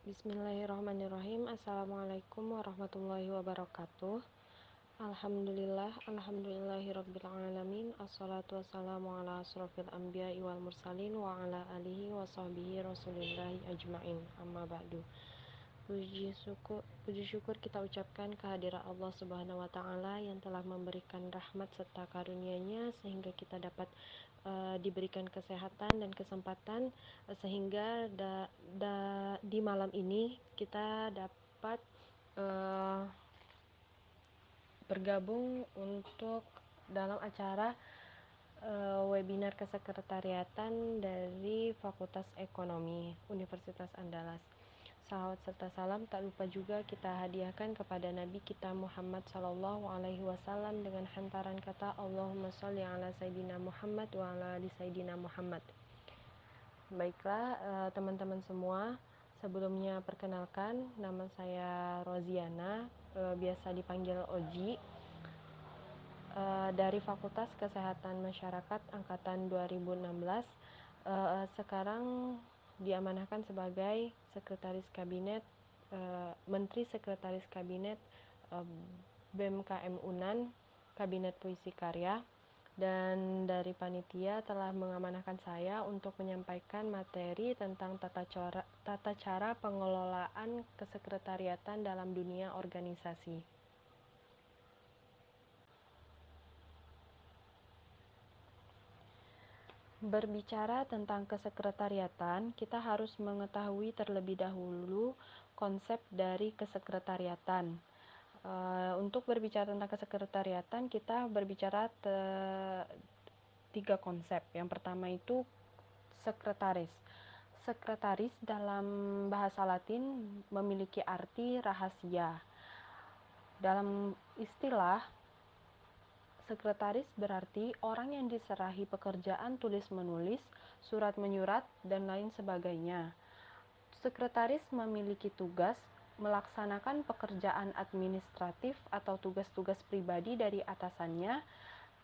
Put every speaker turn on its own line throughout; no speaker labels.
Bismillahirrahmanirrahim. Assalamualaikum warahmatullahi wabarakatuh. Alhamdulillah, alhamdulillahirabbil alamin. Assalatu wassalamu ala asrofil anbiya wal mursalin wa ala alihi wa sahbihi rasulillahi ajmain. Amma ba'du. Puji syukur, puji syukur kita ucapkan kehadiran Allah Subhanahu wa taala yang telah memberikan rahmat serta karunia-Nya sehingga kita dapat uh, diberikan kesehatan dan kesempatan uh, sehingga da, da, di malam ini kita dapat uh, bergabung untuk dalam acara uh, webinar kesekretariatan dari Fakultas Ekonomi Universitas Andalas. Salawat serta salam tak lupa juga kita hadiahkan kepada Nabi kita Muhammad Sallallahu Alaihi Wasallam dengan hantaran kata Allahumma sholli ala Sayyidina Muhammad wa ala ali Sayyidina Muhammad. Baiklah eh, teman-teman semua, sebelumnya perkenalkan nama saya Roziana, eh, biasa dipanggil Oji eh, dari Fakultas Kesehatan Masyarakat angkatan 2016. Sekarang diamanahkan sebagai Sekretaris Kabinet uh, Menteri Sekretaris Kabinet uh, BMKM Unan Kabinet Puisi Karya dan dari panitia telah mengamanahkan saya untuk menyampaikan materi tentang tata cara, tata cara pengelolaan kesekretariatan dalam dunia organisasi. Berbicara tentang kesekretariatan, kita harus mengetahui terlebih dahulu konsep dari kesekretariatan. Uh, untuk berbicara tentang kesekretariatan, kita berbicara tiga konsep. Yang pertama itu sekretaris. Sekretaris dalam bahasa Latin memiliki arti rahasia. Dalam istilah Sekretaris berarti orang yang diserahi pekerjaan tulis-menulis, surat menyurat, dan lain sebagainya. Sekretaris memiliki tugas melaksanakan pekerjaan administratif atau tugas-tugas pribadi dari atasannya,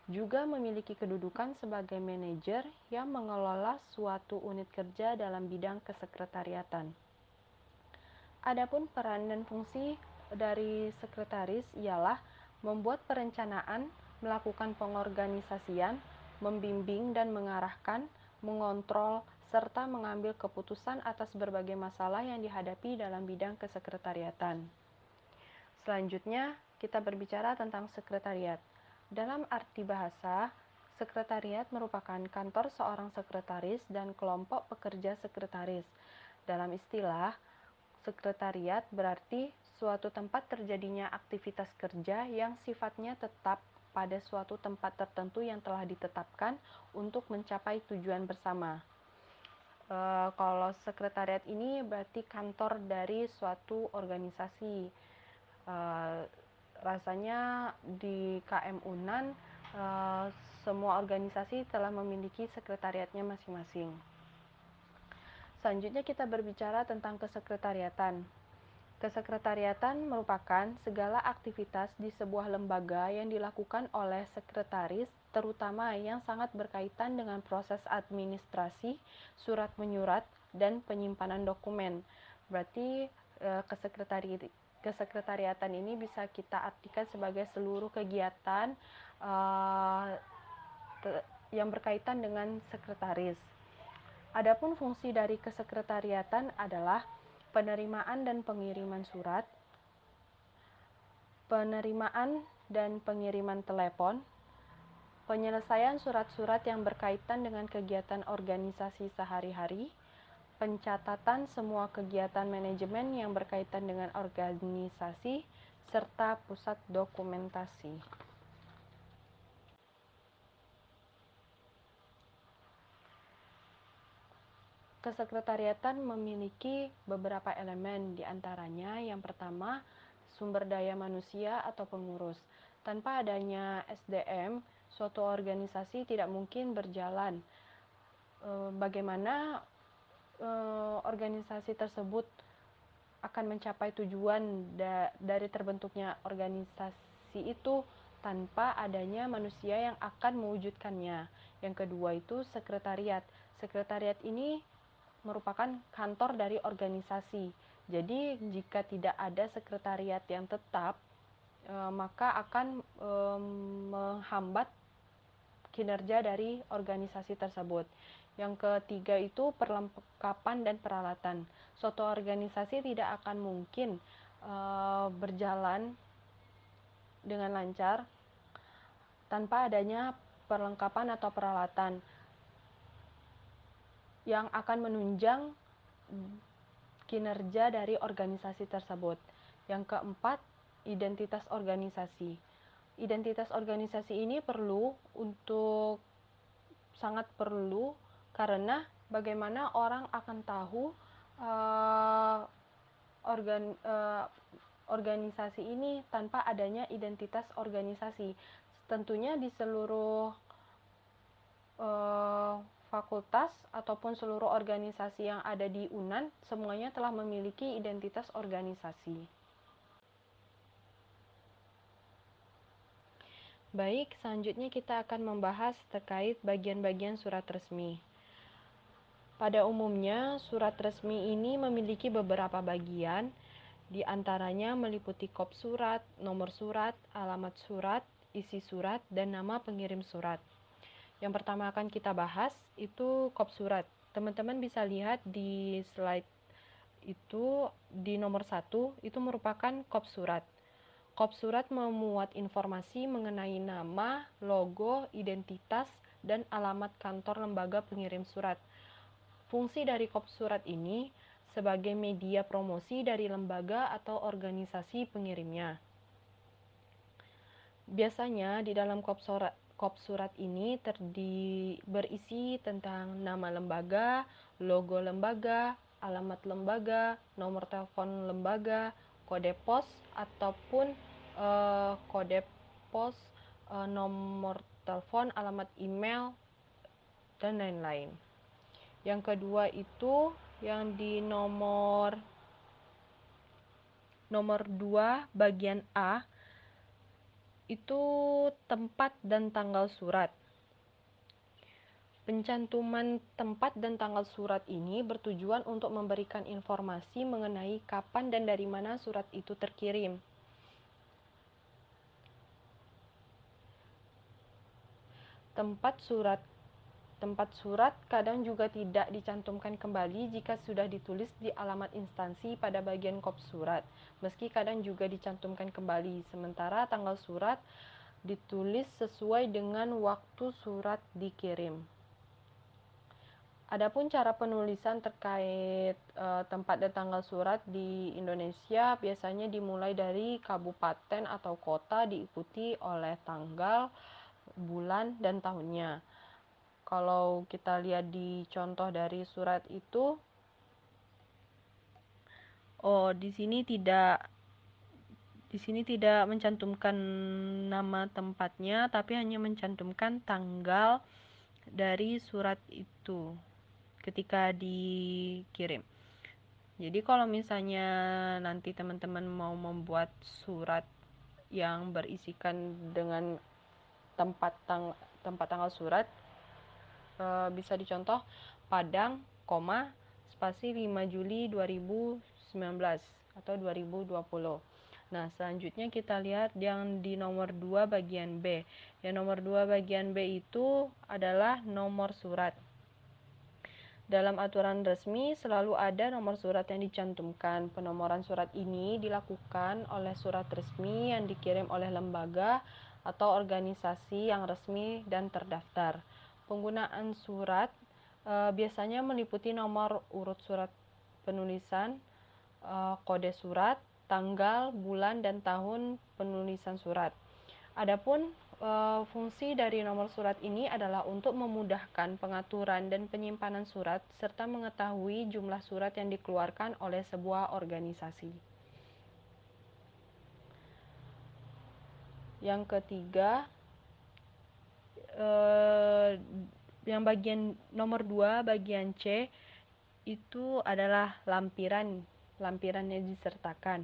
juga memiliki kedudukan sebagai manajer yang mengelola suatu unit kerja dalam bidang kesekretariatan. Adapun peran dan fungsi dari sekretaris ialah membuat perencanaan, melakukan pengorganisasian, membimbing dan mengarahkan, mengontrol, serta mengambil keputusan atas berbagai masalah yang dihadapi dalam bidang kesekretariatan. Selanjutnya, kita berbicara tentang sekretariat. Dalam arti bahasa, sekretariat merupakan kantor seorang sekretaris dan kelompok pekerja sekretaris. Dalam istilah, sekretariat berarti suatu tempat terjadinya aktivitas kerja yang sifatnya tetap pada suatu tempat tertentu yang telah ditetapkan untuk mencapai tujuan bersama. E, kalau sekretariat ini berarti kantor dari suatu organisasi. E, rasanya di KM Unan e, semua organisasi telah memiliki sekretariatnya masing-masing. Selanjutnya kita berbicara tentang kesekretariatan. Kesekretariatan merupakan segala aktivitas di sebuah lembaga yang dilakukan oleh sekretaris, terutama yang sangat berkaitan dengan proses administrasi, surat menyurat, dan penyimpanan dokumen. Berarti eh, kesekretari kesekretariatan ini bisa kita artikan sebagai seluruh kegiatan uh, yang berkaitan dengan sekretaris. Adapun fungsi dari kesekretariatan adalah penerimaan dan pengiriman surat, penerimaan dan pengiriman telepon, penyelesaian surat-surat yang berkaitan dengan kegiatan organisasi sehari-hari, pencatatan semua kegiatan manajemen yang berkaitan dengan organisasi, serta pusat dokumentasi. Kesekretariatan memiliki beberapa elemen, di antaranya yang pertama sumber daya manusia atau pengurus. Tanpa adanya SDM, suatu organisasi tidak mungkin berjalan. E, bagaimana e, organisasi tersebut akan mencapai tujuan dari terbentuknya organisasi itu tanpa adanya manusia yang akan mewujudkannya. Yang kedua itu sekretariat. Sekretariat ini merupakan kantor dari organisasi. Jadi, jika tidak ada sekretariat yang tetap, eh, maka akan eh, menghambat kinerja dari organisasi tersebut. Yang ketiga itu perlengkapan dan peralatan. Suatu organisasi tidak akan mungkin uh, berjalan dengan lancar tanpa adanya perlengkapan atau peralatan yang akan menunjang kinerja dari organisasi tersebut. Yang keempat, identitas organisasi. Identitas organisasi ini perlu untuk sangat perlu karena bagaimana orang akan tahu uh, organ uh, organisasi ini tanpa adanya identitas organisasi. Tentunya di seluruh uh, fakultas ataupun seluruh organisasi yang ada di UNAN semuanya telah memiliki identitas organisasi. Baik, selanjutnya kita akan membahas terkait bagian-bagian surat resmi. Pada umumnya, surat resmi ini memiliki beberapa bagian, di antaranya meliputi kop surat, nomor surat, alamat surat, isi surat, dan nama pengirim surat. Yang pertama akan kita bahas itu kop surat. Teman-teman bisa lihat di slide itu di nomor satu itu merupakan kop surat. Kop surat memuat informasi mengenai nama, logo, identitas, dan alamat kantor lembaga pengirim surat. Fungsi dari kop surat ini sebagai media promosi dari lembaga atau organisasi pengirimnya. Biasanya di dalam kop surat kop surat ini terdi berisi tentang nama lembaga, logo lembaga, alamat lembaga, nomor telepon lembaga, kode pos ataupun uh, kode pos, uh, nomor telepon, alamat email dan lain-lain. Yang kedua itu yang di nomor nomor 2 bagian A itu tempat dan tanggal surat. Pencantuman tempat dan tanggal surat ini bertujuan untuk memberikan informasi mengenai kapan dan dari mana surat itu terkirim. Tempat surat Tempat surat kadang juga tidak dicantumkan kembali jika sudah ditulis di alamat instansi pada bagian kop surat, meski kadang juga dicantumkan kembali, sementara tanggal surat ditulis sesuai dengan waktu surat dikirim. Adapun cara penulisan terkait e, tempat dan tanggal surat di Indonesia biasanya dimulai dari kabupaten atau kota diikuti oleh tanggal, bulan, dan tahunnya kalau kita lihat di contoh dari surat itu oh di sini tidak di sini tidak mencantumkan nama tempatnya tapi hanya mencantumkan tanggal dari surat itu ketika dikirim. Jadi kalau misalnya nanti teman-teman mau membuat surat yang berisikan dengan tempat tang tempat tanggal surat e, bisa dicontoh Padang, koma, spasi 5 Juli 2019 atau 2020. Nah, selanjutnya kita lihat yang di nomor 2 bagian B. Yang nomor 2 bagian B itu adalah nomor surat. Dalam aturan resmi selalu ada nomor surat yang dicantumkan. Penomoran surat ini dilakukan oleh surat resmi yang dikirim oleh lembaga atau organisasi yang resmi dan terdaftar. Penggunaan surat e, biasanya meliputi nomor urut surat penulisan, e, kode surat, tanggal, bulan, dan tahun penulisan surat. Adapun e, fungsi dari nomor surat ini adalah untuk memudahkan pengaturan dan penyimpanan surat serta mengetahui jumlah surat yang dikeluarkan oleh sebuah organisasi. Yang ketiga, yang bagian nomor 2 bagian C itu adalah lampiran lampiran yang disertakan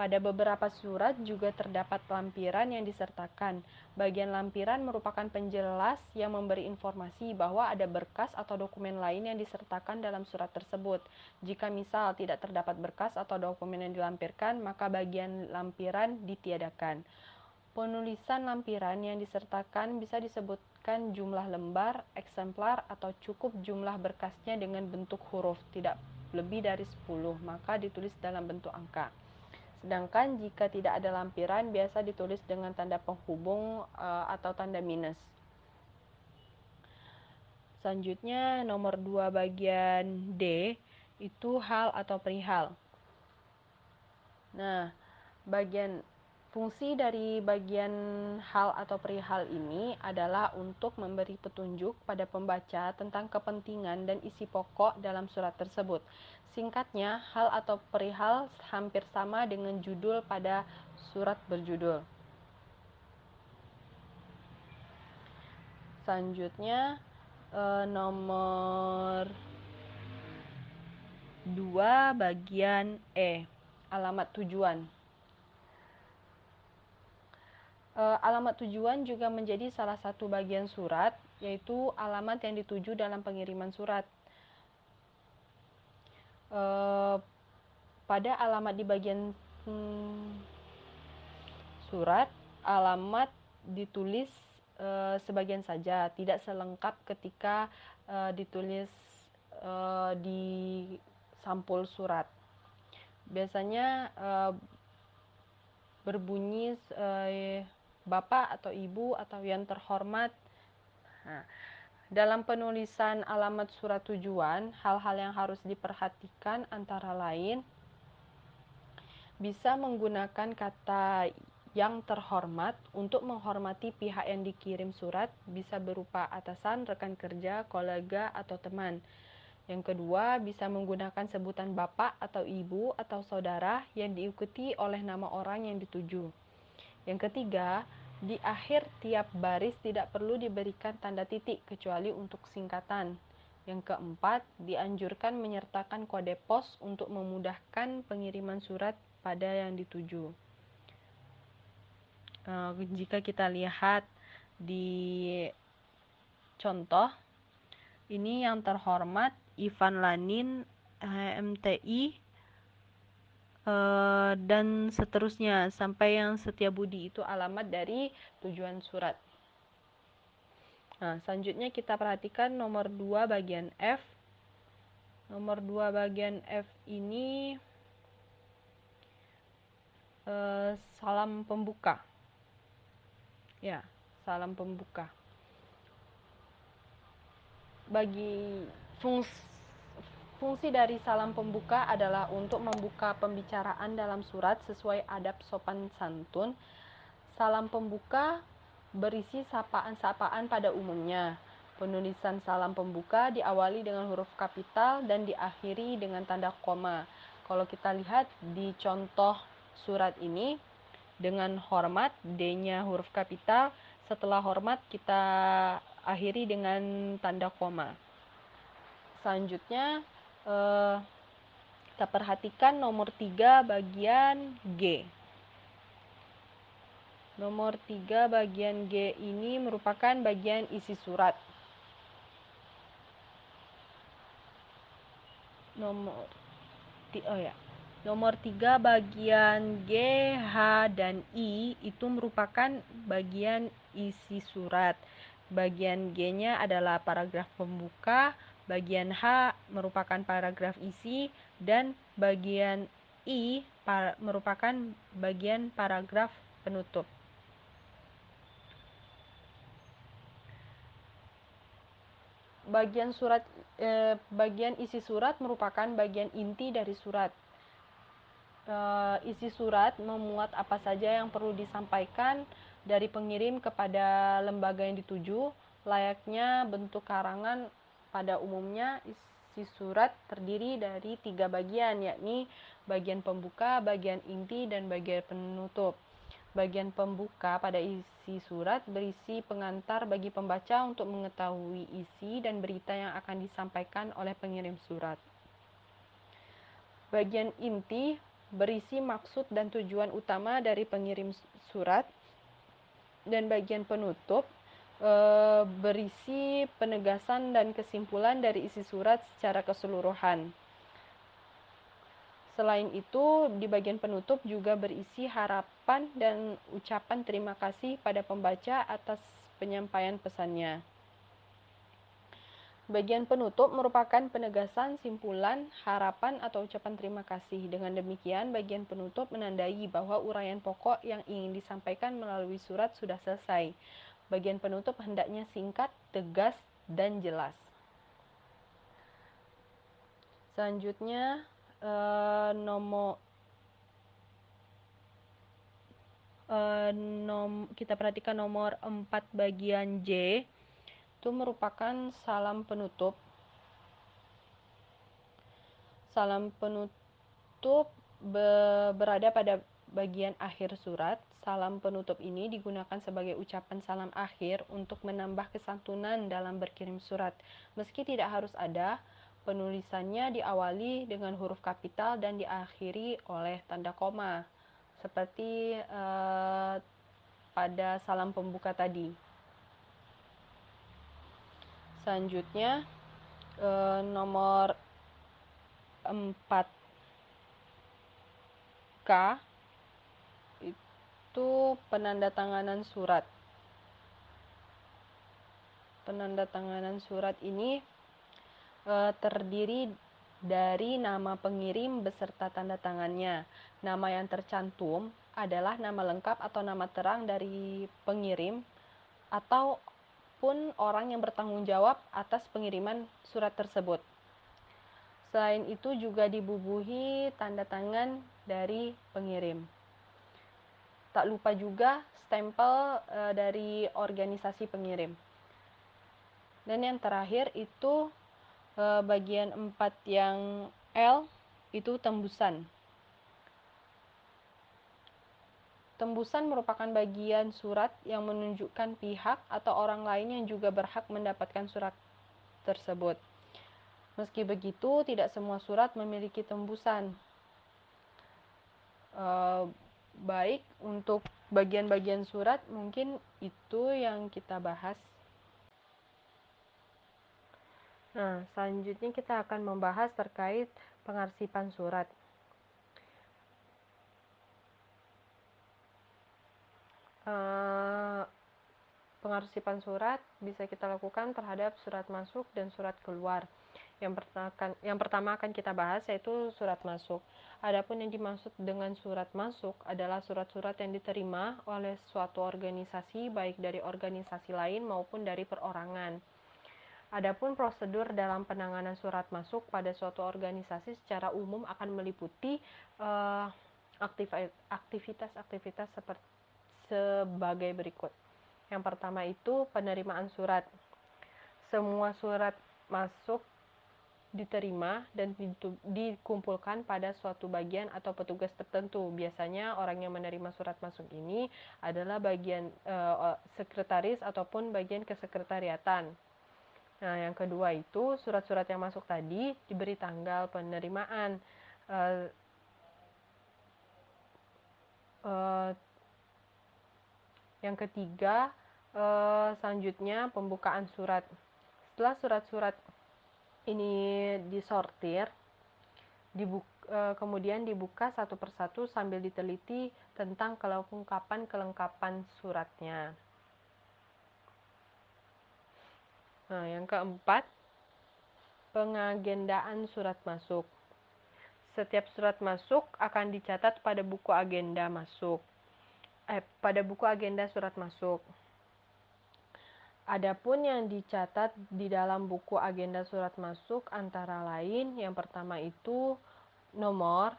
Pada beberapa surat juga terdapat lampiran yang disertakan. Bagian lampiran merupakan penjelas yang memberi informasi bahwa ada berkas atau dokumen lain yang disertakan dalam surat tersebut. Jika misal tidak terdapat berkas atau dokumen yang dilampirkan, maka bagian lampiran ditiadakan. Penulisan lampiran yang disertakan bisa disebutkan jumlah lembar, eksemplar, atau cukup jumlah berkasnya dengan bentuk huruf, tidak lebih dari 10, maka ditulis dalam bentuk angka. Sedangkan jika tidak ada lampiran biasa ditulis dengan tanda penghubung uh, atau tanda minus. Selanjutnya nomor 2 bagian D itu hal atau perihal. Nah, bagian fungsi dari bagian hal atau perihal ini adalah untuk memberi petunjuk pada pembaca tentang kepentingan dan isi pokok dalam surat tersebut. Singkatnya, hal atau perihal hampir sama dengan judul pada surat berjudul. Selanjutnya, eh, nomor 2 bagian E, alamat tujuan. Eh, alamat tujuan juga menjadi salah satu bagian surat, yaitu alamat yang dituju dalam pengiriman surat. Eh, pada alamat di bagian hmm, surat alamat ditulis uh, sebagian saja tidak selengkap ketika ditulis di sampul surat biasanya berbunyi uh, bapak atau ibu atau yang terhormat nah, dalam penulisan alamat surat tujuan, hal-hal yang harus diperhatikan antara lain bisa menggunakan kata yang terhormat untuk menghormati pihak yang dikirim surat bisa berupa atasan, rekan kerja, kolega, atau teman. Yang kedua, bisa menggunakan sebutan bapak atau ibu atau saudara yang diikuti oleh nama orang yang dituju. Yang ketiga, di akhir tiap baris tidak perlu diberikan tanda titik kecuali untuk singkatan. Yang keempat, dianjurkan menyertakan kode pos untuk memudahkan pengiriman surat pada yang dituju. Uh, jika kita lihat di contoh, ini yang terhormat Ivan Lanin MTI Eh, dan seterusnya sampai yang setia budi itu alamat dari tujuan surat. Nah, selanjutnya kita perhatikan nomor 2 bagian F. Nomor 2 bagian F ini uh, salam pembuka. Ya, salam pembuka. Bagi fungsi Fungsi dari salam pembuka adalah untuk membuka pembicaraan dalam surat sesuai adab sopan santun. Salam pembuka berisi sapaan-sapaan pada umumnya. Penulisan salam pembuka diawali dengan huruf kapital dan diakhiri dengan tanda koma. Kalau kita lihat di contoh surat ini, dengan hormat, D-nya huruf kapital, setelah hormat kita akhiri dengan tanda koma. Selanjutnya, eh, kita perhatikan nomor 3 bagian G. Nomor 3 bagian G ini merupakan bagian isi surat. Nomor oh ya. Nomor 3 bagian G, H, dan I itu merupakan bagian isi surat. Bagian G-nya adalah paragraf pembuka, Bagian H merupakan paragraf isi dan bagian I merupakan bagian paragraf penutup. Bagian surat eh, bagian isi surat merupakan bagian inti dari surat. Eh, isi surat memuat apa saja yang perlu disampaikan dari pengirim kepada lembaga yang dituju, layaknya bentuk karangan pada umumnya isi surat terdiri dari tiga bagian, yakni bagian pembuka, bagian inti, dan bagian penutup. Bagian pembuka pada isi surat berisi pengantar bagi pembaca untuk mengetahui isi dan berita yang akan disampaikan oleh pengirim surat. Bagian inti berisi maksud dan tujuan utama dari pengirim surat dan bagian penutup berisi penegasan dan kesimpulan dari isi surat secara keseluruhan. Selain itu, di bagian penutup juga berisi harapan dan ucapan terima kasih pada pembaca atas penyampaian pesannya. Bagian penutup merupakan penegasan, simpulan, harapan, atau ucapan terima kasih. Dengan demikian, bagian penutup menandai bahwa uraian pokok yang ingin disampaikan melalui surat sudah selesai. Bagian penutup hendaknya singkat, tegas, dan jelas. Selanjutnya, nomor eh, nom, kita perhatikan nomor 4 bagian J itu merupakan salam penutup. Salam penutup be berada pada bagian akhir surat. Salam penutup ini digunakan sebagai ucapan salam akhir untuk menambah kesantunan dalam berkirim surat. Meski tidak harus ada, penulisannya diawali dengan huruf kapital dan diakhiri oleh tanda koma, seperti eh, pada salam pembuka tadi. Selanjutnya eh, nomor 4K itu penandatanganan surat. Penandatanganan surat ini eh, terdiri dari nama pengirim beserta tanda tangannya. Nama yang tercantum adalah nama lengkap atau nama terang dari pengirim atau pun orang yang bertanggung jawab atas pengiriman surat tersebut. Selain itu juga dibubuhi tanda tangan dari pengirim. Tak lupa juga stempel e, dari organisasi pengirim. Dan yang terakhir itu e, bagian 4 yang L itu tembusan. Tembusan merupakan bagian surat yang menunjukkan pihak atau orang lain yang juga berhak mendapatkan surat tersebut. Meski begitu, tidak semua surat memiliki tembusan. E, baik, untuk bagian-bagian surat mungkin itu yang kita bahas. Nah, selanjutnya kita akan membahas terkait pengarsipan surat. Eh, pengarsipan surat bisa kita lakukan terhadap surat masuk dan surat keluar. Yang pertama, yang pertama akan kita bahas yaitu surat masuk. Adapun yang dimaksud dengan surat masuk adalah surat-surat yang diterima oleh suatu organisasi baik dari organisasi lain maupun dari perorangan. Adapun prosedur dalam penanganan surat masuk pada suatu organisasi secara umum akan meliputi uh, aktivitas-aktivitas seperti sebagai berikut. Yang pertama itu penerimaan surat. Semua surat masuk diterima dan dikumpulkan pada suatu bagian atau petugas tertentu. Biasanya orang yang menerima surat masuk ini adalah bagian uh, sekretaris ataupun bagian kesekretariatan. Nah, yang kedua itu surat-surat yang masuk tadi diberi tanggal penerimaan. Uh, uh, yang ketiga, selanjutnya pembukaan surat. Setelah surat-surat ini disortir, dibuk, eh, kemudian dibuka satu persatu sambil diteliti tentang kelengkapan-kelengkapan suratnya. Nah, yang keempat, pengagendaan surat masuk. Setiap surat masuk akan dicatat pada buku agenda masuk eh, pada buku agenda surat masuk. Adapun yang dicatat di dalam buku agenda surat masuk antara lain yang pertama itu nomor,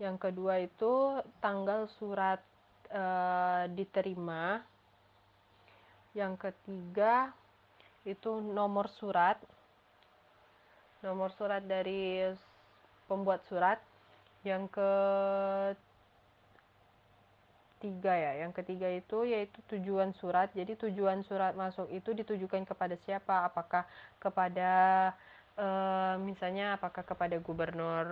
yang kedua itu tanggal surat e, diterima, yang ketiga itu nomor surat, nomor surat dari pembuat surat, yang ke tiga ya. Yang ketiga itu yaitu tujuan surat. Jadi tujuan surat masuk itu ditujukan kepada siapa? Apakah kepada e, misalnya apakah kepada gubernur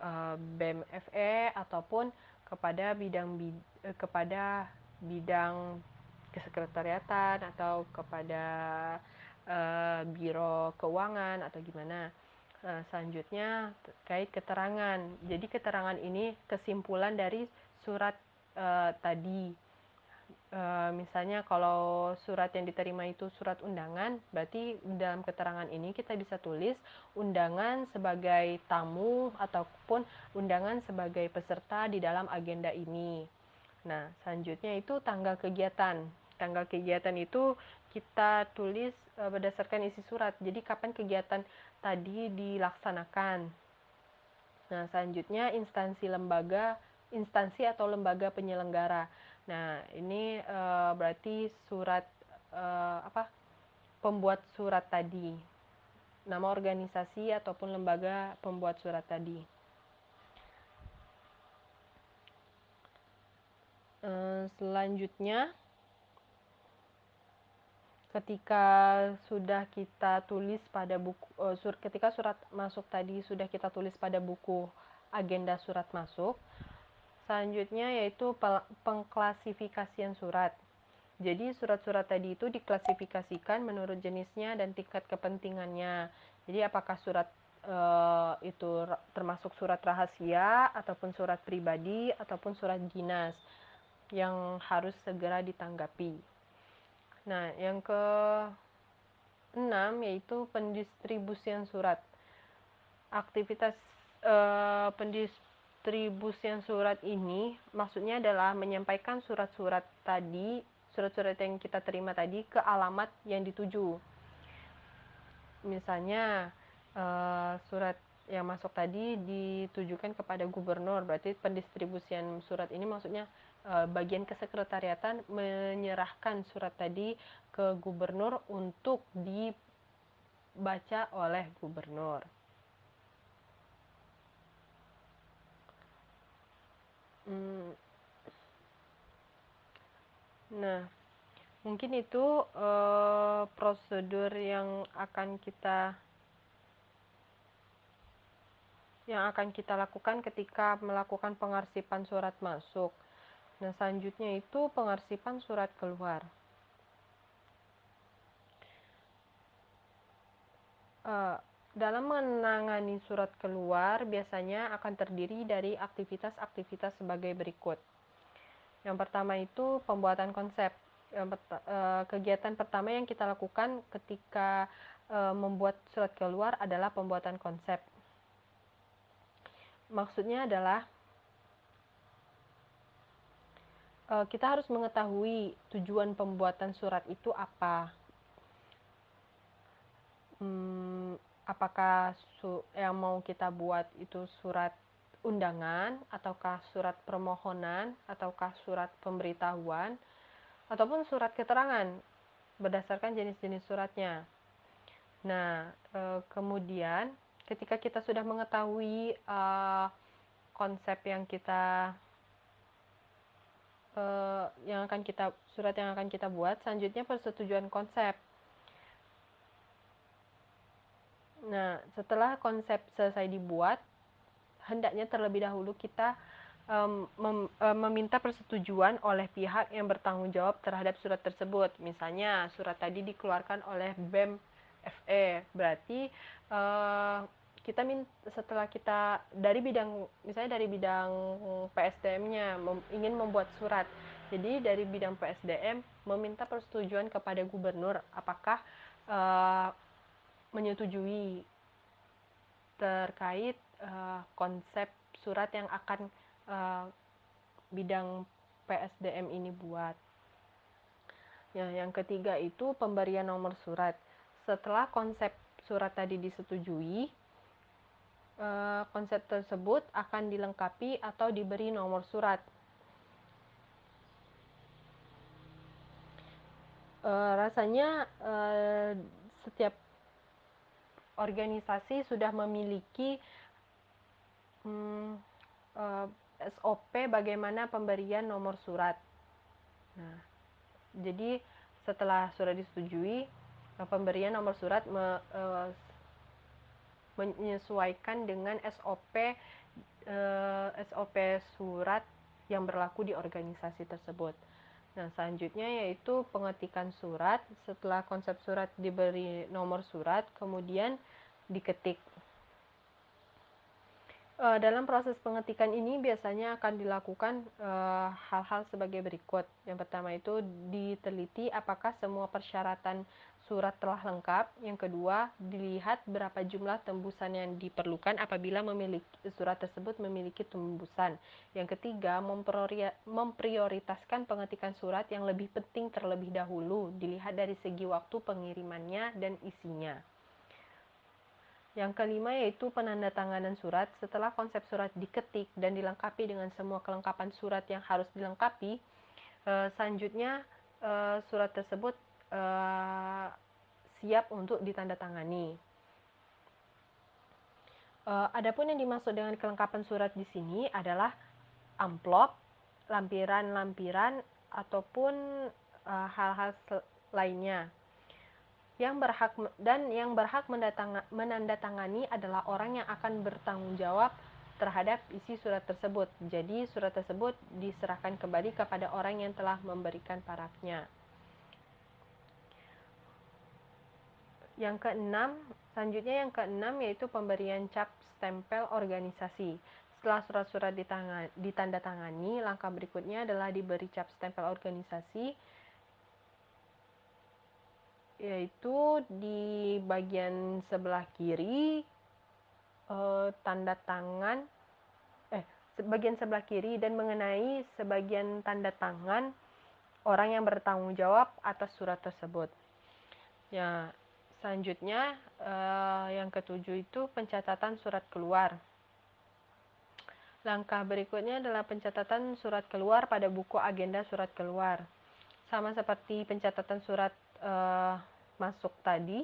uh, BEM FE ataupun kepada bidang uh, kepada bidang kesekretariatan atau kepada uh, biro keuangan atau gimana. Nah, selanjutnya terkait keterangan. Jadi keterangan ini kesimpulan dari surat tadi. Uh, misalnya kalau surat yang diterima itu surat undangan, berarti dalam keterangan ini kita bisa tulis undangan sebagai tamu ataupun undangan sebagai peserta di dalam agenda ini. Nah, selanjutnya itu tanggal kegiatan. Tanggal kegiatan itu kita tulis uh, berdasarkan isi surat. Jadi kapan kegiatan tadi dilaksanakan. Nah, selanjutnya instansi lembaga, instansi atau lembaga penyelenggara. Nah, ini e, berarti surat e, apa? Pembuat surat tadi. Nama organisasi ataupun lembaga pembuat surat tadi. E, selanjutnya ketika sudah kita tulis pada buku uh, sur, ketika surat masuk tadi sudah kita tulis pada buku agenda surat masuk selanjutnya yaitu pengklasifikasian surat. Jadi surat-surat tadi itu diklasifikasikan menurut jenisnya dan tingkat kepentingannya. Jadi apakah surat uh, itu termasuk surat rahasia ataupun surat pribadi ataupun surat dinas yang harus segera ditanggapi. Nah, yang ke enam yaitu pendistribusian surat. Aktivitas eh, pendistribusian surat ini maksudnya adalah menyampaikan surat-surat tadi, surat-surat yang kita terima tadi ke alamat yang dituju. Misalnya eh, surat yang masuk tadi ditujukan kepada gubernur, berarti pendistribusian surat ini maksudnya Eh, bagian kesekretariatan menyerahkan surat tadi ke gubernur untuk dibaca oleh gubernur. Hmm. Nah, mungkin itu uh, prosedur yang akan kita yang akan kita lakukan ketika melakukan pengarsipan surat masuk. Nah, selanjutnya itu pengarsipan surat keluar. Uh, dalam menangani surat keluar biasanya akan terdiri dari aktivitas-aktivitas sebagai berikut. Yang pertama itu pembuatan konsep. Uh, kegiatan pertama yang kita lakukan ketika uh, membuat surat keluar adalah pembuatan konsep. Maksudnya adalah uh, kita harus mengetahui tujuan pembuatan surat itu apa. Hmm, apakah yang mau kita buat itu surat undangan, ataukah surat permohonan, ataukah surat pemberitahuan, ataupun surat keterangan berdasarkan jenis-jenis suratnya. Nah, e, kemudian ketika kita sudah mengetahui e, konsep yang kita uh, yang akan kita surat yang akan kita buat selanjutnya persetujuan konsep nah setelah konsep selesai dibuat hendaknya terlebih dahulu kita um, mem, um, meminta persetujuan oleh pihak yang bertanggung jawab terhadap surat tersebut. Misalnya surat tadi dikeluarkan oleh BEM FE berarti uh, kita min setelah kita dari bidang misalnya dari bidang PSDM-nya mem, ingin membuat surat. Jadi dari bidang PSDM meminta persetujuan kepada gubernur. Apakah uh, menyetujui terkait uh, konsep surat yang akan uh, bidang PSDM ini buat. Ya, yang ketiga itu pemberian nomor surat. Setelah konsep surat tadi disetujui, Eh, konsep tersebut akan dilengkapi atau diberi nomor surat. Uh, rasanya uh, setiap organisasi sudah memiliki um, uh, SOP bagaimana pemberian nomor surat. Nah, jadi setelah surat disetujui, pemberian nomor surat me, uh, menyesuaikan dengan SOP eh, SOP surat yang berlaku di organisasi tersebut. Nah, selanjutnya yaitu pengetikan surat. Setelah konsep surat diberi nomor surat, kemudian diketik. Uh, dalam proses pengetikan ini biasanya akan dilakukan hal-hal uh, sebagai berikut. Yang pertama itu diteliti apakah semua persyaratan surat telah lengkap. Yang kedua, dilihat berapa jumlah tembusan yang diperlukan apabila memiliki surat tersebut memiliki tembusan. Yang ketiga, memprioritaskan pengetikan surat yang lebih penting terlebih dahulu, dilihat dari segi waktu pengirimannya dan isinya. Yang kelima yaitu penandatanganan surat. Setelah konsep surat diketik dan dilengkapi dengan semua kelengkapan surat yang harus dilengkapi, eh, selanjutnya eh, surat tersebut siap untuk ditandatangani. Uh, adapun yang dimaksud dengan kelengkapan surat di sini adalah amplop, lampiran-lampiran ataupun eh, hal-hal uh, lainnya. Yang berhak dan yang berhak menandatangani adalah orang yang akan bertanggung jawab terhadap isi surat tersebut. Jadi surat tersebut diserahkan kembali kepada orang yang telah memberikan parafnya. Yang keenam, selanjutnya yang keenam yaitu pemberian cap stempel organisasi. Setelah surat-surat ditandatangani, langkah berikutnya adalah diberi cap stempel organisasi yaitu di bagian sebelah kiri eh, tanda tangan eh bagian sebelah kiri dan mengenai sebagian tanda tangan orang yang bertanggung jawab atas surat tersebut. Ya, Selanjutnya, eh, yang ketujuh itu pencatatan surat keluar. Langkah berikutnya adalah pencatatan surat keluar pada buku agenda surat keluar. Sama seperti pencatatan surat eh, masuk tadi.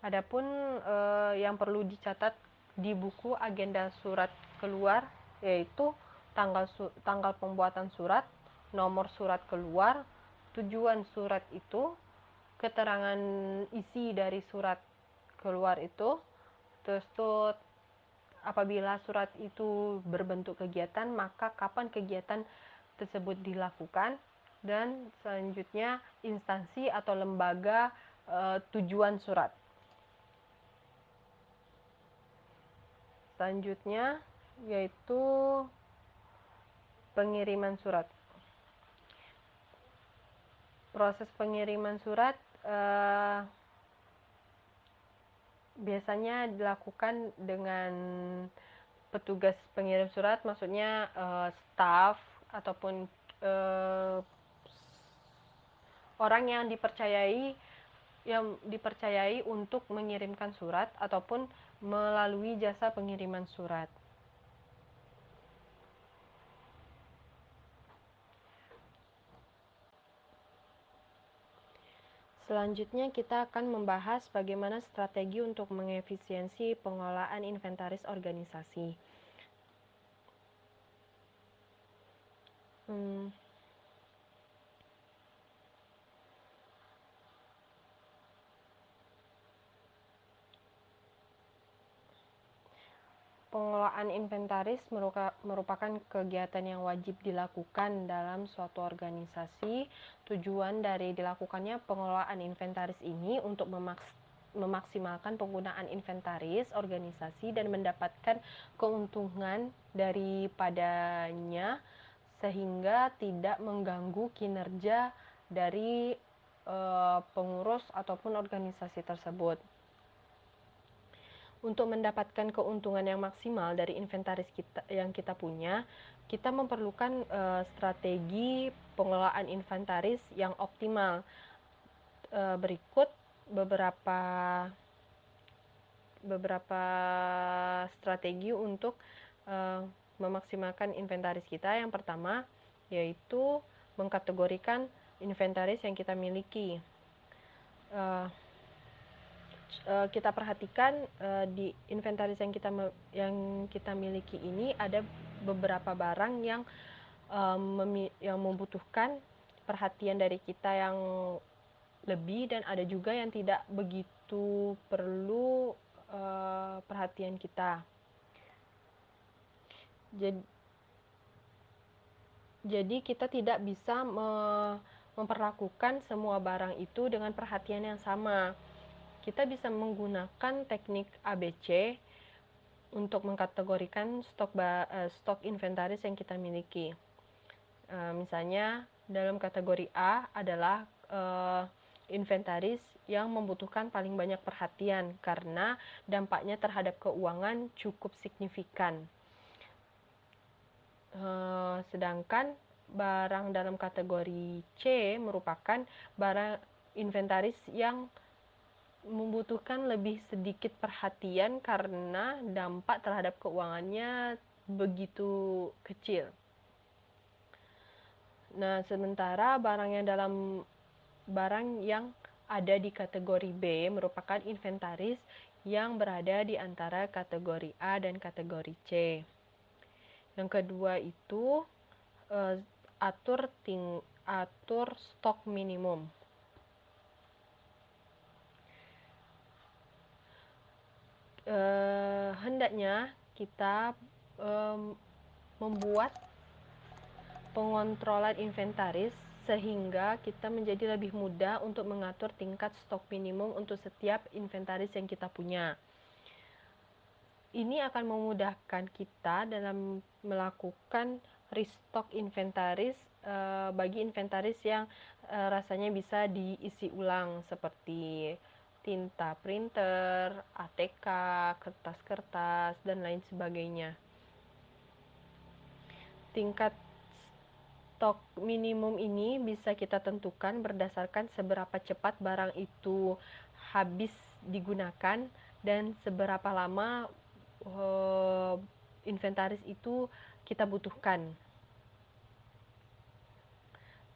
Adapun eh, yang perlu dicatat di buku agenda surat keluar yaitu tanggal tanggal pembuatan surat, nomor surat keluar, tujuan surat itu, keterangan isi dari surat keluar itu terus tuh apabila surat itu berbentuk kegiatan maka kapan kegiatan tersebut dilakukan dan selanjutnya instansi atau lembaga e, tujuan surat. Selanjutnya yaitu pengiriman surat. Proses pengiriman surat biasanya dilakukan dengan petugas pengirim surat, maksudnya uh, staff ataupun uh, orang yang dipercayai yang dipercayai untuk mengirimkan surat ataupun melalui jasa pengiriman surat. Selanjutnya kita akan membahas bagaimana strategi untuk mengefisiensi pengelolaan inventaris organisasi. Hmm. Pengelolaan inventaris merupakan kegiatan yang wajib dilakukan dalam suatu organisasi. Tujuan dari dilakukannya pengelolaan inventaris ini untuk memaks memaksimalkan penggunaan inventaris organisasi dan mendapatkan keuntungan daripadanya sehingga tidak mengganggu kinerja dari e, pengurus ataupun organisasi tersebut. Untuk mendapatkan keuntungan yang maksimal dari inventaris kita yang kita punya, kita memerlukan uh, strategi pengelolaan inventaris yang optimal. Uh, berikut beberapa beberapa strategi untuk uh, memaksimalkan inventaris kita. Yang pertama yaitu mengkategorikan inventaris yang kita miliki. Uh, uh, kita perhatikan uh, di inventaris yang kita yang kita miliki ini ada beberapa barang yang um, yang membutuhkan perhatian dari kita yang lebih dan ada juga yang tidak begitu perlu uh, perhatian kita. Jadi, jadi kita tidak bisa me memperlakukan semua barang itu dengan perhatian yang sama. Kita bisa menggunakan teknik ABC untuk mengkategorikan stok uh, stok inventaris yang kita miliki. Uh, misalnya dalam kategori A adalah uh, inventaris yang membutuhkan paling banyak perhatian karena dampaknya terhadap keuangan cukup signifikan. Sedangkan barang dalam kategori C merupakan barang inventaris yang membutuhkan lebih sedikit perhatian karena dampak terhadap keuangannya begitu kecil. Nah, sementara barang yang dalam barang yang ada di kategori B merupakan inventaris yang berada di antara kategori A dan kategori C. Yang kedua itu uh, atur ting atur stok minimum. Uh, hendaknya kita um, membuat pengontrolan inventaris sehingga kita menjadi lebih mudah untuk mengatur tingkat stok minimum untuk setiap inventaris yang kita punya. Ini akan memudahkan kita dalam melakukan restock inventaris uh, bagi inventaris yang uh, rasanya bisa diisi ulang seperti tinta printer, ATK, kertas-kertas, dan lain sebagainya. Tingkat stok minimum ini bisa kita tentukan berdasarkan seberapa cepat barang itu habis digunakan dan seberapa lama uh, inventaris itu kita butuhkan.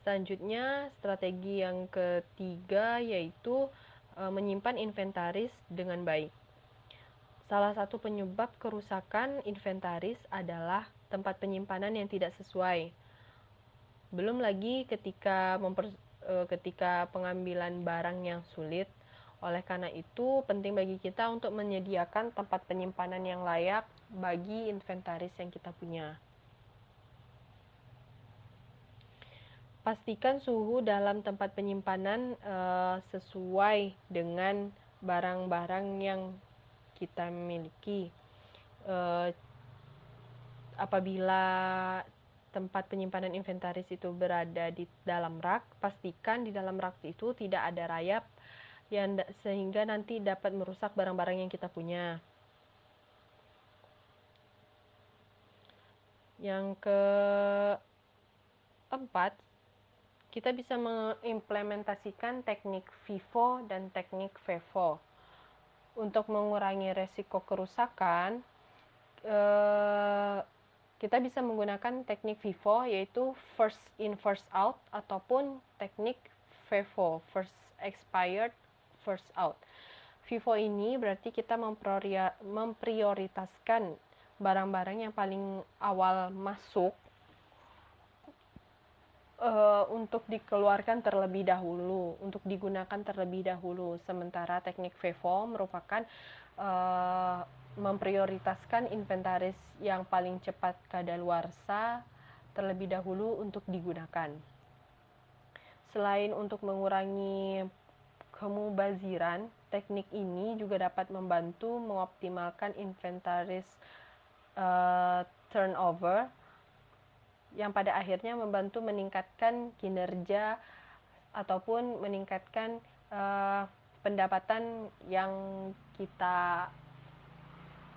Selanjutnya, strategi yang ketiga yaitu menyimpan inventaris dengan baik. Salah satu penyebab kerusakan inventaris adalah tempat penyimpanan yang tidak sesuai belum lagi ketika memper, e, ketika pengambilan barang yang sulit. Oleh karena itu, penting bagi kita untuk menyediakan tempat penyimpanan yang layak bagi inventaris yang kita punya. Pastikan suhu dalam tempat penyimpanan e, sesuai dengan barang-barang yang kita miliki. E, apabila tempat penyimpanan inventaris itu berada di dalam rak, pastikan di dalam rak itu tidak ada rayap yang sehingga nanti dapat merusak barang-barang yang kita punya. Yang keempat, kita bisa mengimplementasikan teknik FIFO dan teknik FEFO. Untuk mengurangi resiko kerusakan, eh, kita bisa menggunakan teknik FIFO yaitu first in first out ataupun teknik FEFO first expired first out. FIFO ini berarti kita memprioritaskan barang-barang yang paling awal masuk uh, untuk dikeluarkan terlebih dahulu, untuk digunakan terlebih dahulu. Sementara teknik FEFO merupakan uh, memprioritaskan inventaris yang paling cepat kadaluarsa terlebih dahulu untuk digunakan. Selain untuk mengurangi kemubaziran, teknik ini juga dapat membantu mengoptimalkan inventaris uh, turnover yang pada akhirnya membantu meningkatkan kinerja ataupun meningkatkan uh, pendapatan yang kita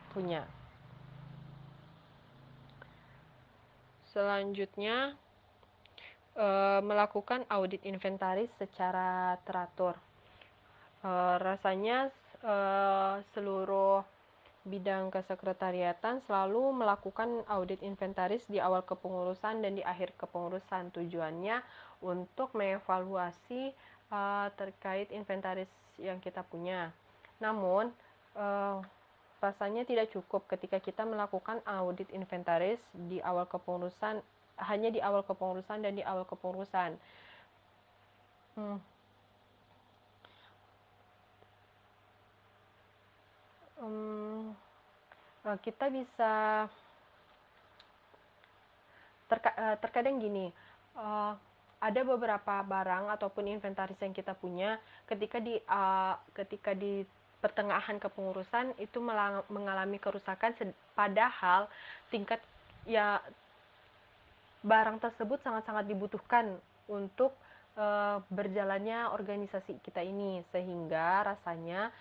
punya. Selanjutnya, e, melakukan audit inventaris secara teratur. E, rasanya e, seluruh bidang kesekretariatan selalu melakukan audit inventaris di awal kepengurusan dan di akhir kepengurusan. Tujuannya untuk mengevaluasi uh, terkait inventaris yang kita punya. Namun, uh, rasanya tidak cukup ketika kita melakukan audit inventaris di awal kepengurusan hanya di awal kepengurusan dan di awal kepengurusan. Hmm. Um, kita bisa terka, uh, terkadang gini uh, ada beberapa barang ataupun inventaris yang kita punya ketika di uh, ketika di pertengahan kepengurusan itu mengalami kerusakan padahal tingkat ya barang tersebut sangat-sangat dibutuhkan untuk berjalannya organisasi kita ini sehingga rasanya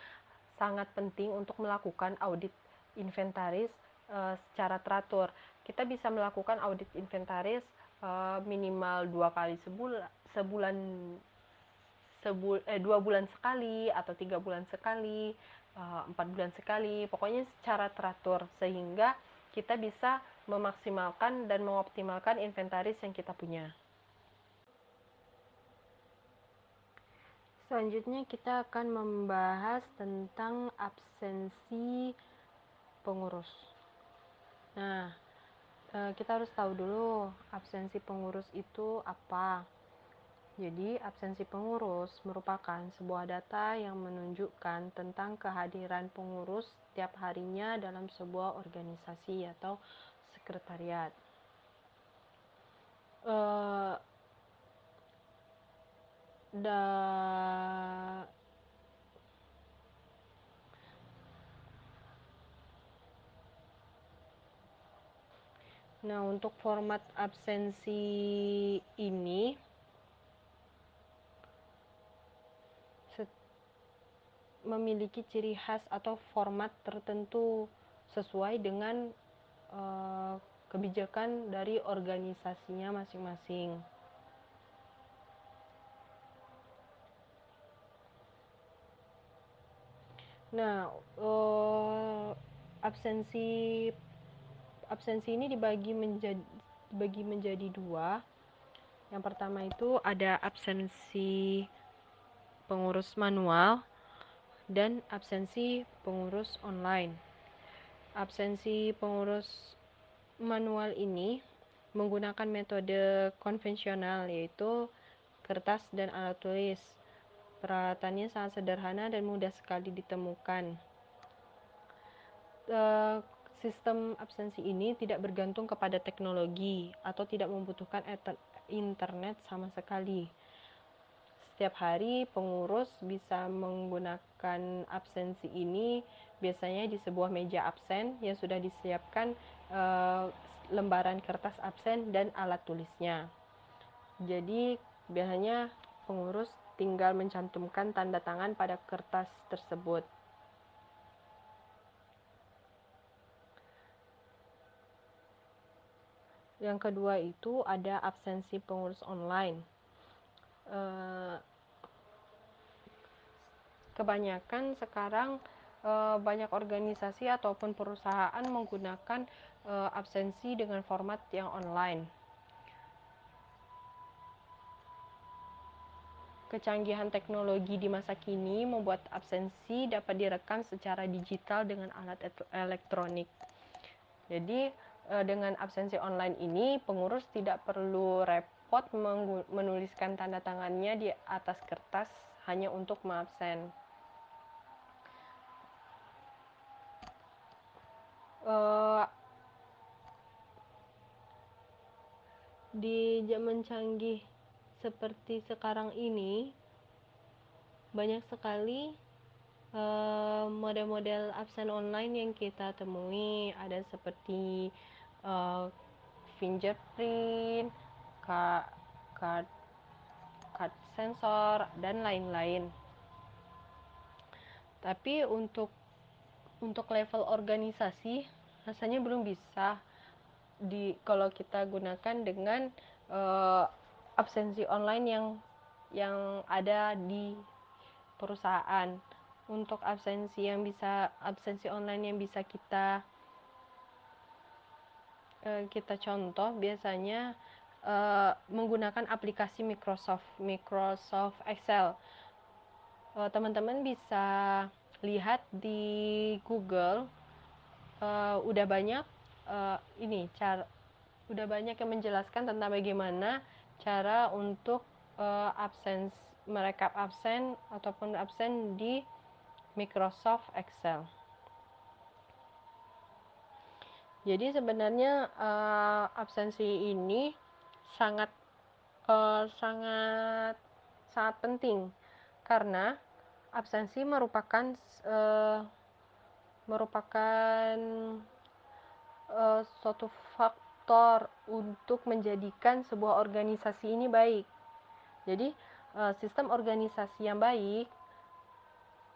sangat penting untuk melakukan audit inventaris uh, secara teratur. Kita bisa melakukan audit inventaris uh, minimal dua kali sebulan, sebulan sebul eh, dua bulan sekali atau tiga bulan sekali, empat uh, bulan sekali, pokoknya secara teratur sehingga kita bisa memaksimalkan dan mengoptimalkan inventaris yang kita punya. Selanjutnya kita akan membahas tentang absensi pengurus. Nah, eh, kita harus tahu dulu absensi pengurus itu apa. Jadi, absensi pengurus merupakan sebuah data yang menunjukkan tentang kehadiran pengurus setiap harinya dalam sebuah organisasi atau sekretariat. Uh, da Nah, untuk format absensi ini memiliki ciri khas atau format tertentu sesuai dengan uh, kebijakan dari organisasinya masing-masing. Nah, uh, absensi absensi ini dibagi menjadi dibagi menjadi dua. Yang pertama itu ada absensi pengurus manual dan absensi pengurus online. Absensi pengurus manual ini menggunakan metode konvensional yaitu kertas dan alat tulis. Peralatannya sangat sederhana dan mudah sekali ditemukan. Uh, sistem absensi ini tidak bergantung kepada teknologi atau tidak membutuhkan internet sama sekali. Setiap hari pengurus bisa menggunakan absensi ini biasanya di sebuah meja absen yang sudah disiapkan e, lembaran kertas absen dan alat tulisnya. Jadi biasanya pengurus tinggal mencantumkan tanda tangan pada kertas tersebut. Yang kedua itu ada absensi pengurus online. Eh, kebanyakan sekarang eh, banyak organisasi ataupun perusahaan menggunakan eh, absensi dengan format yang online. Kecanggihan teknologi di masa kini membuat absensi dapat direkam secara digital dengan alat elektronik. Jadi, Eh, dengan absensi online ini pengurus tidak perlu repot menuliskan tanda tangannya di atas kertas hanya untuk mengabsen. Uh, di zaman canggih seperti sekarang ini banyak sekali eh, model-model uh, absen online yang kita temui ada seperti uh, fingerprint, card, card sensor dan lain-lain. Tapi untuk untuk level organisasi rasanya belum bisa di kalau kita gunakan dengan uh, absensi online yang yang ada di perusahaan. Untuk absensi yang bisa absensi online yang bisa kita Eh, kita contoh biasanya uh, menggunakan aplikasi Microsoft Microsoft Excel. Eh, teman-teman uh, bisa lihat di Google uh, udah banyak ini cara udah banyak yang menjelaskan tentang bagaimana cara untuk uh, absence merekap absen ataupun absen di Microsoft Excel. Jadi sebenarnya uh, absensi ini sangat uh, sangat sangat penting karena absensi merupakan uh, merupakan uh, suatu faktor untuk menjadikan sebuah organisasi ini baik. Jadi uh, sistem organisasi yang baik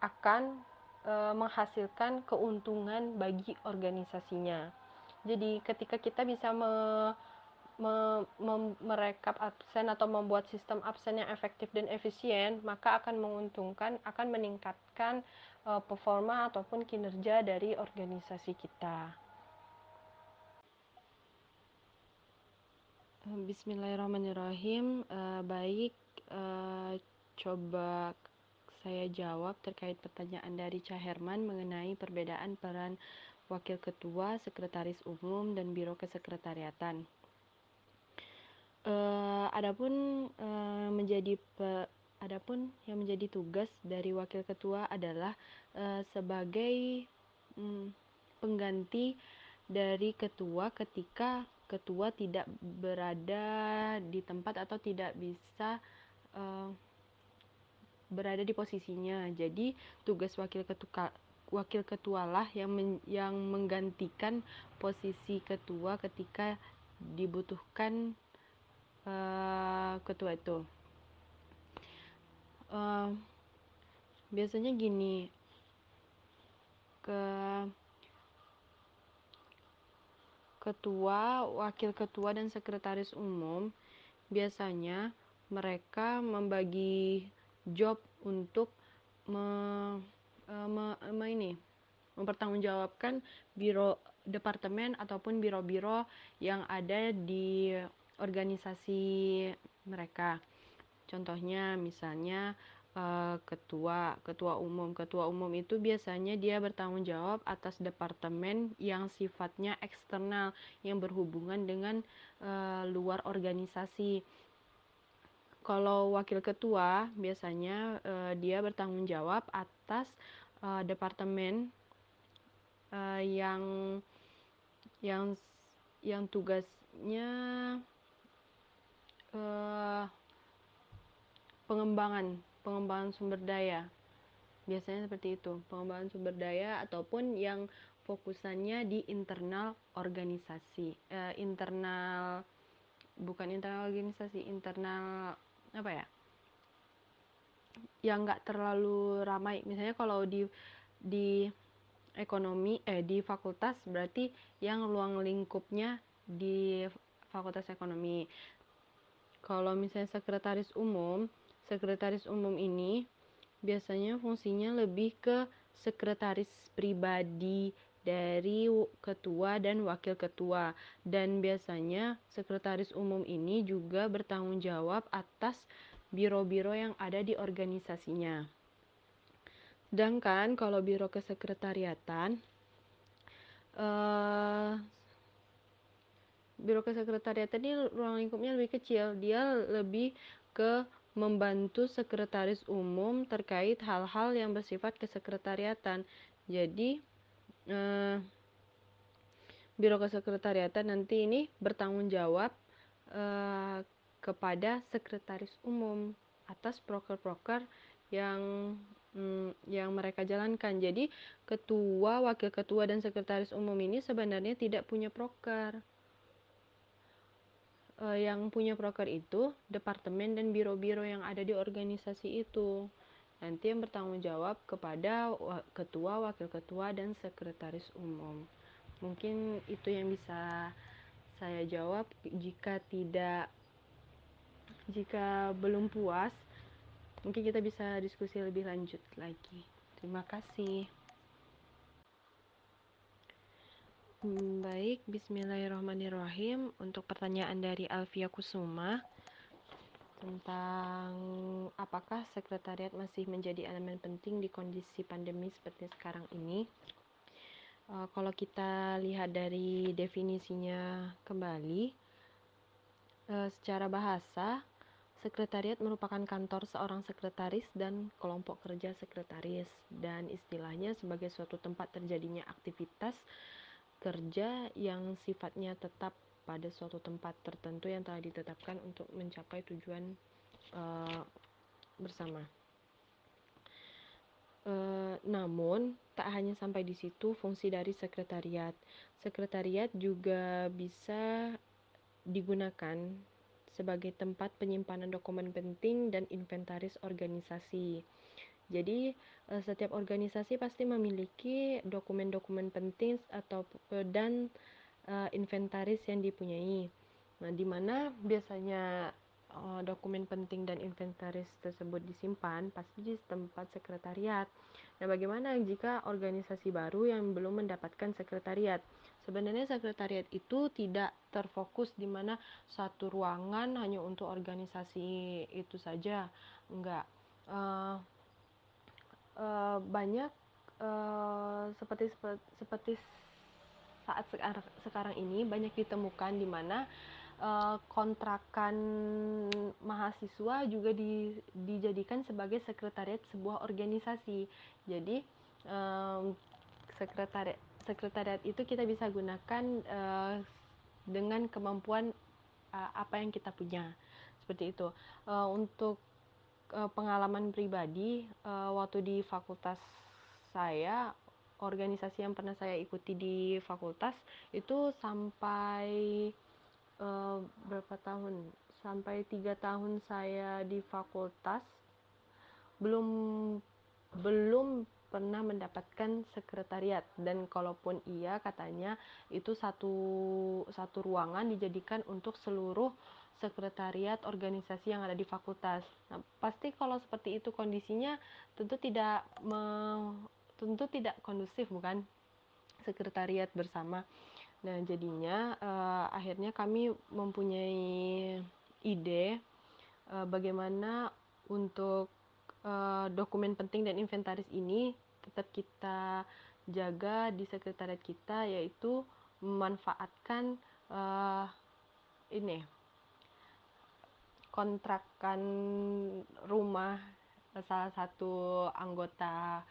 akan uh, menghasilkan keuntungan bagi organisasinya. Jadi ketika kita bisa me, me, me, merekap absen atau membuat sistem absen yang efektif dan efisien, maka akan menguntungkan, akan meningkatkan uh, performa ataupun kinerja dari organisasi kita. Bismillahirrahmanirrahim. Uh, baik, uh, coba saya jawab terkait pertanyaan dari Cah Herman mengenai perbedaan peran Wakil Ketua, Sekretaris Umum, dan Biro Kesekretariatan. Uh, adapun uh, menjadi pe, adapun yang menjadi tugas dari Wakil Ketua adalah uh, sebagai um, pengganti dari ketua ketika ketua tidak berada di tempat atau tidak bisa uh, berada di posisinya. Jadi tugas wakil ketua wakil ketua lah yang men, yang menggantikan posisi ketua ketika dibutuhkan uh, ketua itu. Uh, biasanya gini ke ketua, wakil ketua dan sekretaris umum biasanya mereka membagi job untuk me, uh, me, me ini mempertanggungjawabkan biro departemen ataupun biro-biro yang ada di organisasi mereka. Contohnya misalnya uh, ketua, ketua umum. Ketua umum itu biasanya dia bertanggung jawab atas departemen yang sifatnya eksternal yang berhubungan dengan uh, luar organisasi kalau wakil ketua biasanya uh, dia bertanggung jawab atas uh, departemen uh, yang yang yang tugasnya uh, pengembangan pengembangan sumber daya. Biasanya seperti itu pengembangan sumber daya ataupun yang fokusannya di internal organisasi. Uh, internal bukan internal organisasi internal apa ya? Yang nggak terlalu ramai. Misalnya kalau di di ekonomi eh di fakultas berarti yang ruang lingkupnya di fakultas ekonomi. Kalau misalnya sekretaris umum sekretaris umum ini biasanya fungsinya lebih ke sekretaris pribadi dari ketua dan wakil ketua dan biasanya sekretaris umum ini juga bertanggung jawab atas biro-biro yang ada di organisasinya. Sedangkan kalau biro kesekretariatan uh, biro kesekretariatan ini ruang lingkupnya lebih kecil, dia lebih ke membantu sekretaris umum terkait hal-hal yang bersifat kesekretariatan. Jadi eh, Biro Kesekretariatan nanti ini bertanggung jawab eh, kepada Sekretaris Umum atas proker-proker yang hmm, yang mereka jalankan. Jadi ketua, wakil ketua dan sekretaris umum ini sebenarnya tidak punya proker. E, yang punya proker itu departemen dan biro-biro yang ada di organisasi itu nanti yang bertanggung jawab kepada ketua, wakil ketua, dan sekretaris umum. Mungkin itu yang bisa saya jawab. Jika tidak, jika belum puas, mungkin kita bisa diskusi lebih lanjut lagi. Terima kasih. Hmm, baik, bismillahirrahmanirrahim. Untuk pertanyaan dari Alfia Kusuma, tentang apakah sekretariat masih menjadi elemen penting di kondisi pandemi seperti sekarang ini. Uh, kalau kita lihat dari definisinya kembali, uh, secara bahasa, sekretariat merupakan kantor seorang sekretaris dan kelompok kerja sekretaris, dan istilahnya sebagai suatu tempat terjadinya aktivitas kerja yang sifatnya tetap pada suatu tempat tertentu yang telah ditetapkan untuk mencapai tujuan uh, bersama. Uh, namun, tak hanya sampai di situ fungsi dari sekretariat. Sekretariat juga bisa digunakan sebagai tempat penyimpanan dokumen penting dan inventaris organisasi. Jadi, uh, setiap organisasi pasti memiliki dokumen-dokumen penting atau dan uh, inventaris yang dipunyai. Nah, di mana biasanya dokumen penting dan inventaris tersebut disimpan pasti di tempat sekretariat. Nah, bagaimana jika organisasi baru yang belum mendapatkan sekretariat? Sebenarnya sekretariat itu tidak terfokus di mana satu ruangan hanya untuk organisasi itu saja, enggak. Uh, uh, banyak uh, seperti seperti saat sekarang ini banyak ditemukan di mana uh, kontrakan mahasiswa juga di, dijadikan sebagai sekretariat sebuah organisasi. Jadi sekretariat sekretariat itu kita bisa gunakan dengan kemampuan apa yang kita punya seperti itu. Untuk pengalaman pribadi uh, waktu di fakultas saya organisasi yang pernah saya ikuti di fakultas itu sampai uh, berapa tahun? Sampai tiga tahun saya di fakultas belum belum pernah mendapatkan sekretariat. Dan kalaupun iya katanya itu satu satu ruangan dijadikan untuk seluruh sekretariat organisasi yang ada di fakultas. Nah, pasti kalau seperti itu kondisinya tentu tidak me, tentu tidak kondusif bukan sekretariat bersama. Nah, jadinya uh, akhirnya kami mempunyai ide uh, bagaimana untuk uh, dokumen penting dan inventaris ini tetap kita jaga di sekretariat kita yaitu memanfaatkan uh, ini kontrakan rumah salah satu anggota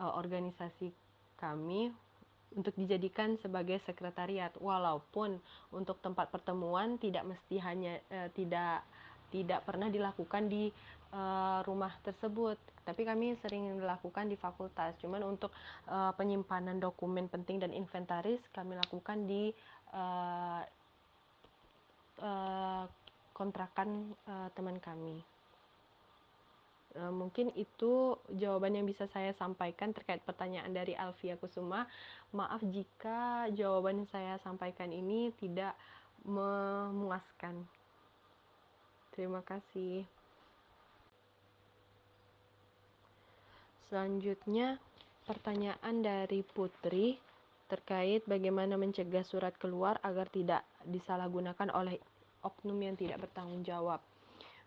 uh, organisasi kami untuk dijadikan sebagai sekretariat. Walaupun untuk tempat pertemuan tidak mesti hanya uh, tidak tidak pernah dilakukan di uh, rumah tersebut. Tapi kami sering dilakukan di fakultas. Cuman untuk uh, penyimpanan dokumen penting dan inventaris kami lakukan di uh, uh, kontrakan uh, teman kami Uh, mungkin itu jawaban yang bisa saya sampaikan terkait pertanyaan dari Alfia Kusuma. Maaf jika jawaban yang saya sampaikan ini tidak memuaskan. Terima kasih. Selanjutnya, pertanyaan dari Putri terkait bagaimana mencegah surat keluar agar tidak disalahgunakan oleh oknum yang tidak bertanggung jawab.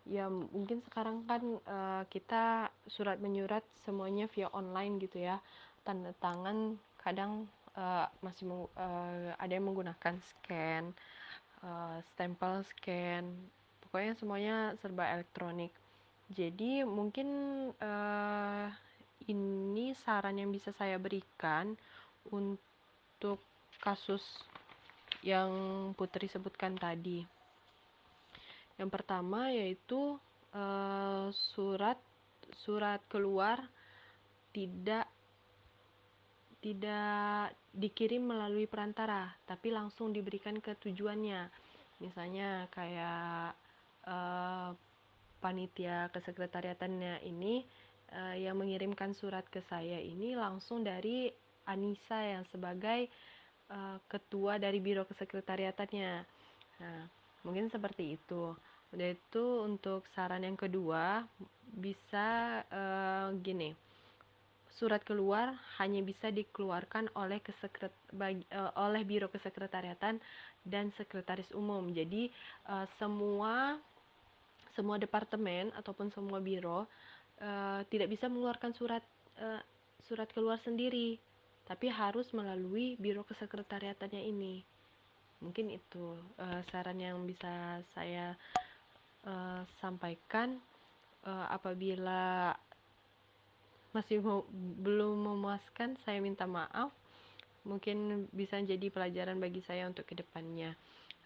Ya mungkin sekarang kan uh, kita surat menyurat semuanya via online gitu ya. Tanda tangan kadang uh, masih uh, ada yang menggunakan scan uh, stempel scan. Pokoknya semuanya serba elektronik. Jadi mungkin uh, ini saran yang bisa saya berikan untuk kasus yang Putri sebutkan tadi yang pertama yaitu uh, surat surat keluar tidak tidak dikirim melalui perantara, tapi langsung diberikan ke tujuannya. Misalnya kayak uh, panitia kesekretariatannya ini uh, yang mengirimkan surat ke saya ini langsung dari Anissa yang sebagai uh, ketua dari biro kesekretariatannya. Nah, mungkin seperti itu. Udah itu untuk saran yang kedua bisa uh, gini. Surat keluar hanya bisa dikeluarkan oleh kesekret bagi, uh, oleh biro kesekretariatan dan sekretaris umum. Jadi uh, semua semua departemen ataupun semua biro uh, tidak bisa mengeluarkan surat uh, surat keluar sendiri tapi harus melalui biro kesekretariatannya ini mungkin itu uh, saran yang bisa saya uh, sampaikan uh, apabila masih mau, belum memuaskan saya minta maaf mungkin bisa jadi pelajaran bagi saya untuk ke depannya.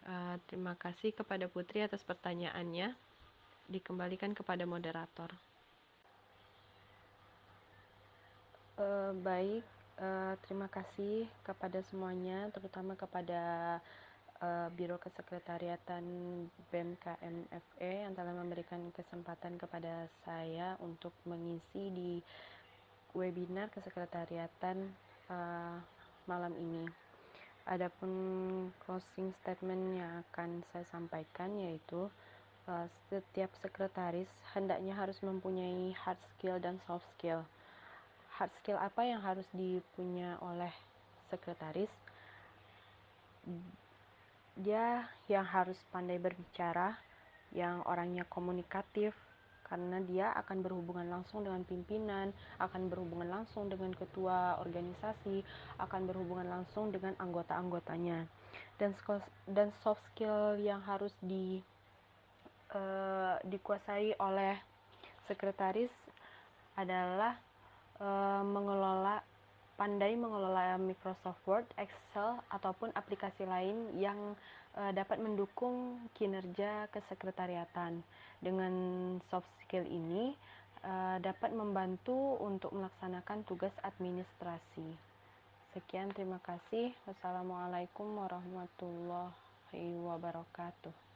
Uh, terima kasih kepada Putri atas pertanyaannya. Dikembalikan kepada moderator. Uh, baik, uh, terima kasih kepada semuanya, terutama kepada uh, Biro Kesekretariatan BMKMFE yang telah memberikan kesempatan kepada saya untuk mengisi di webinar Kesekretariatan uh, malam ini. Adapun closing statement yang akan saya sampaikan yaitu setiap sekretaris hendaknya harus mempunyai hard skill dan soft skill. Hard skill apa yang harus dipunya oleh sekretaris? dia yang harus pandai berbicara, yang orangnya komunikatif, karena dia akan berhubungan langsung dengan pimpinan, akan berhubungan langsung dengan ketua organisasi, akan berhubungan langsung dengan anggota-anggotanya. Dan dan soft skill yang harus di uh, dikuasai oleh sekretaris adalah uh, mengelola pandai mengelola Microsoft Word, Excel, ataupun aplikasi lain yang uh, dapat mendukung kinerja kesekretariatan. Dengan soft skill ini uh, dapat membantu untuk melaksanakan tugas administrasi. Sekian, terima kasih. Wassalamualaikum warahmatullahi wabarakatuh.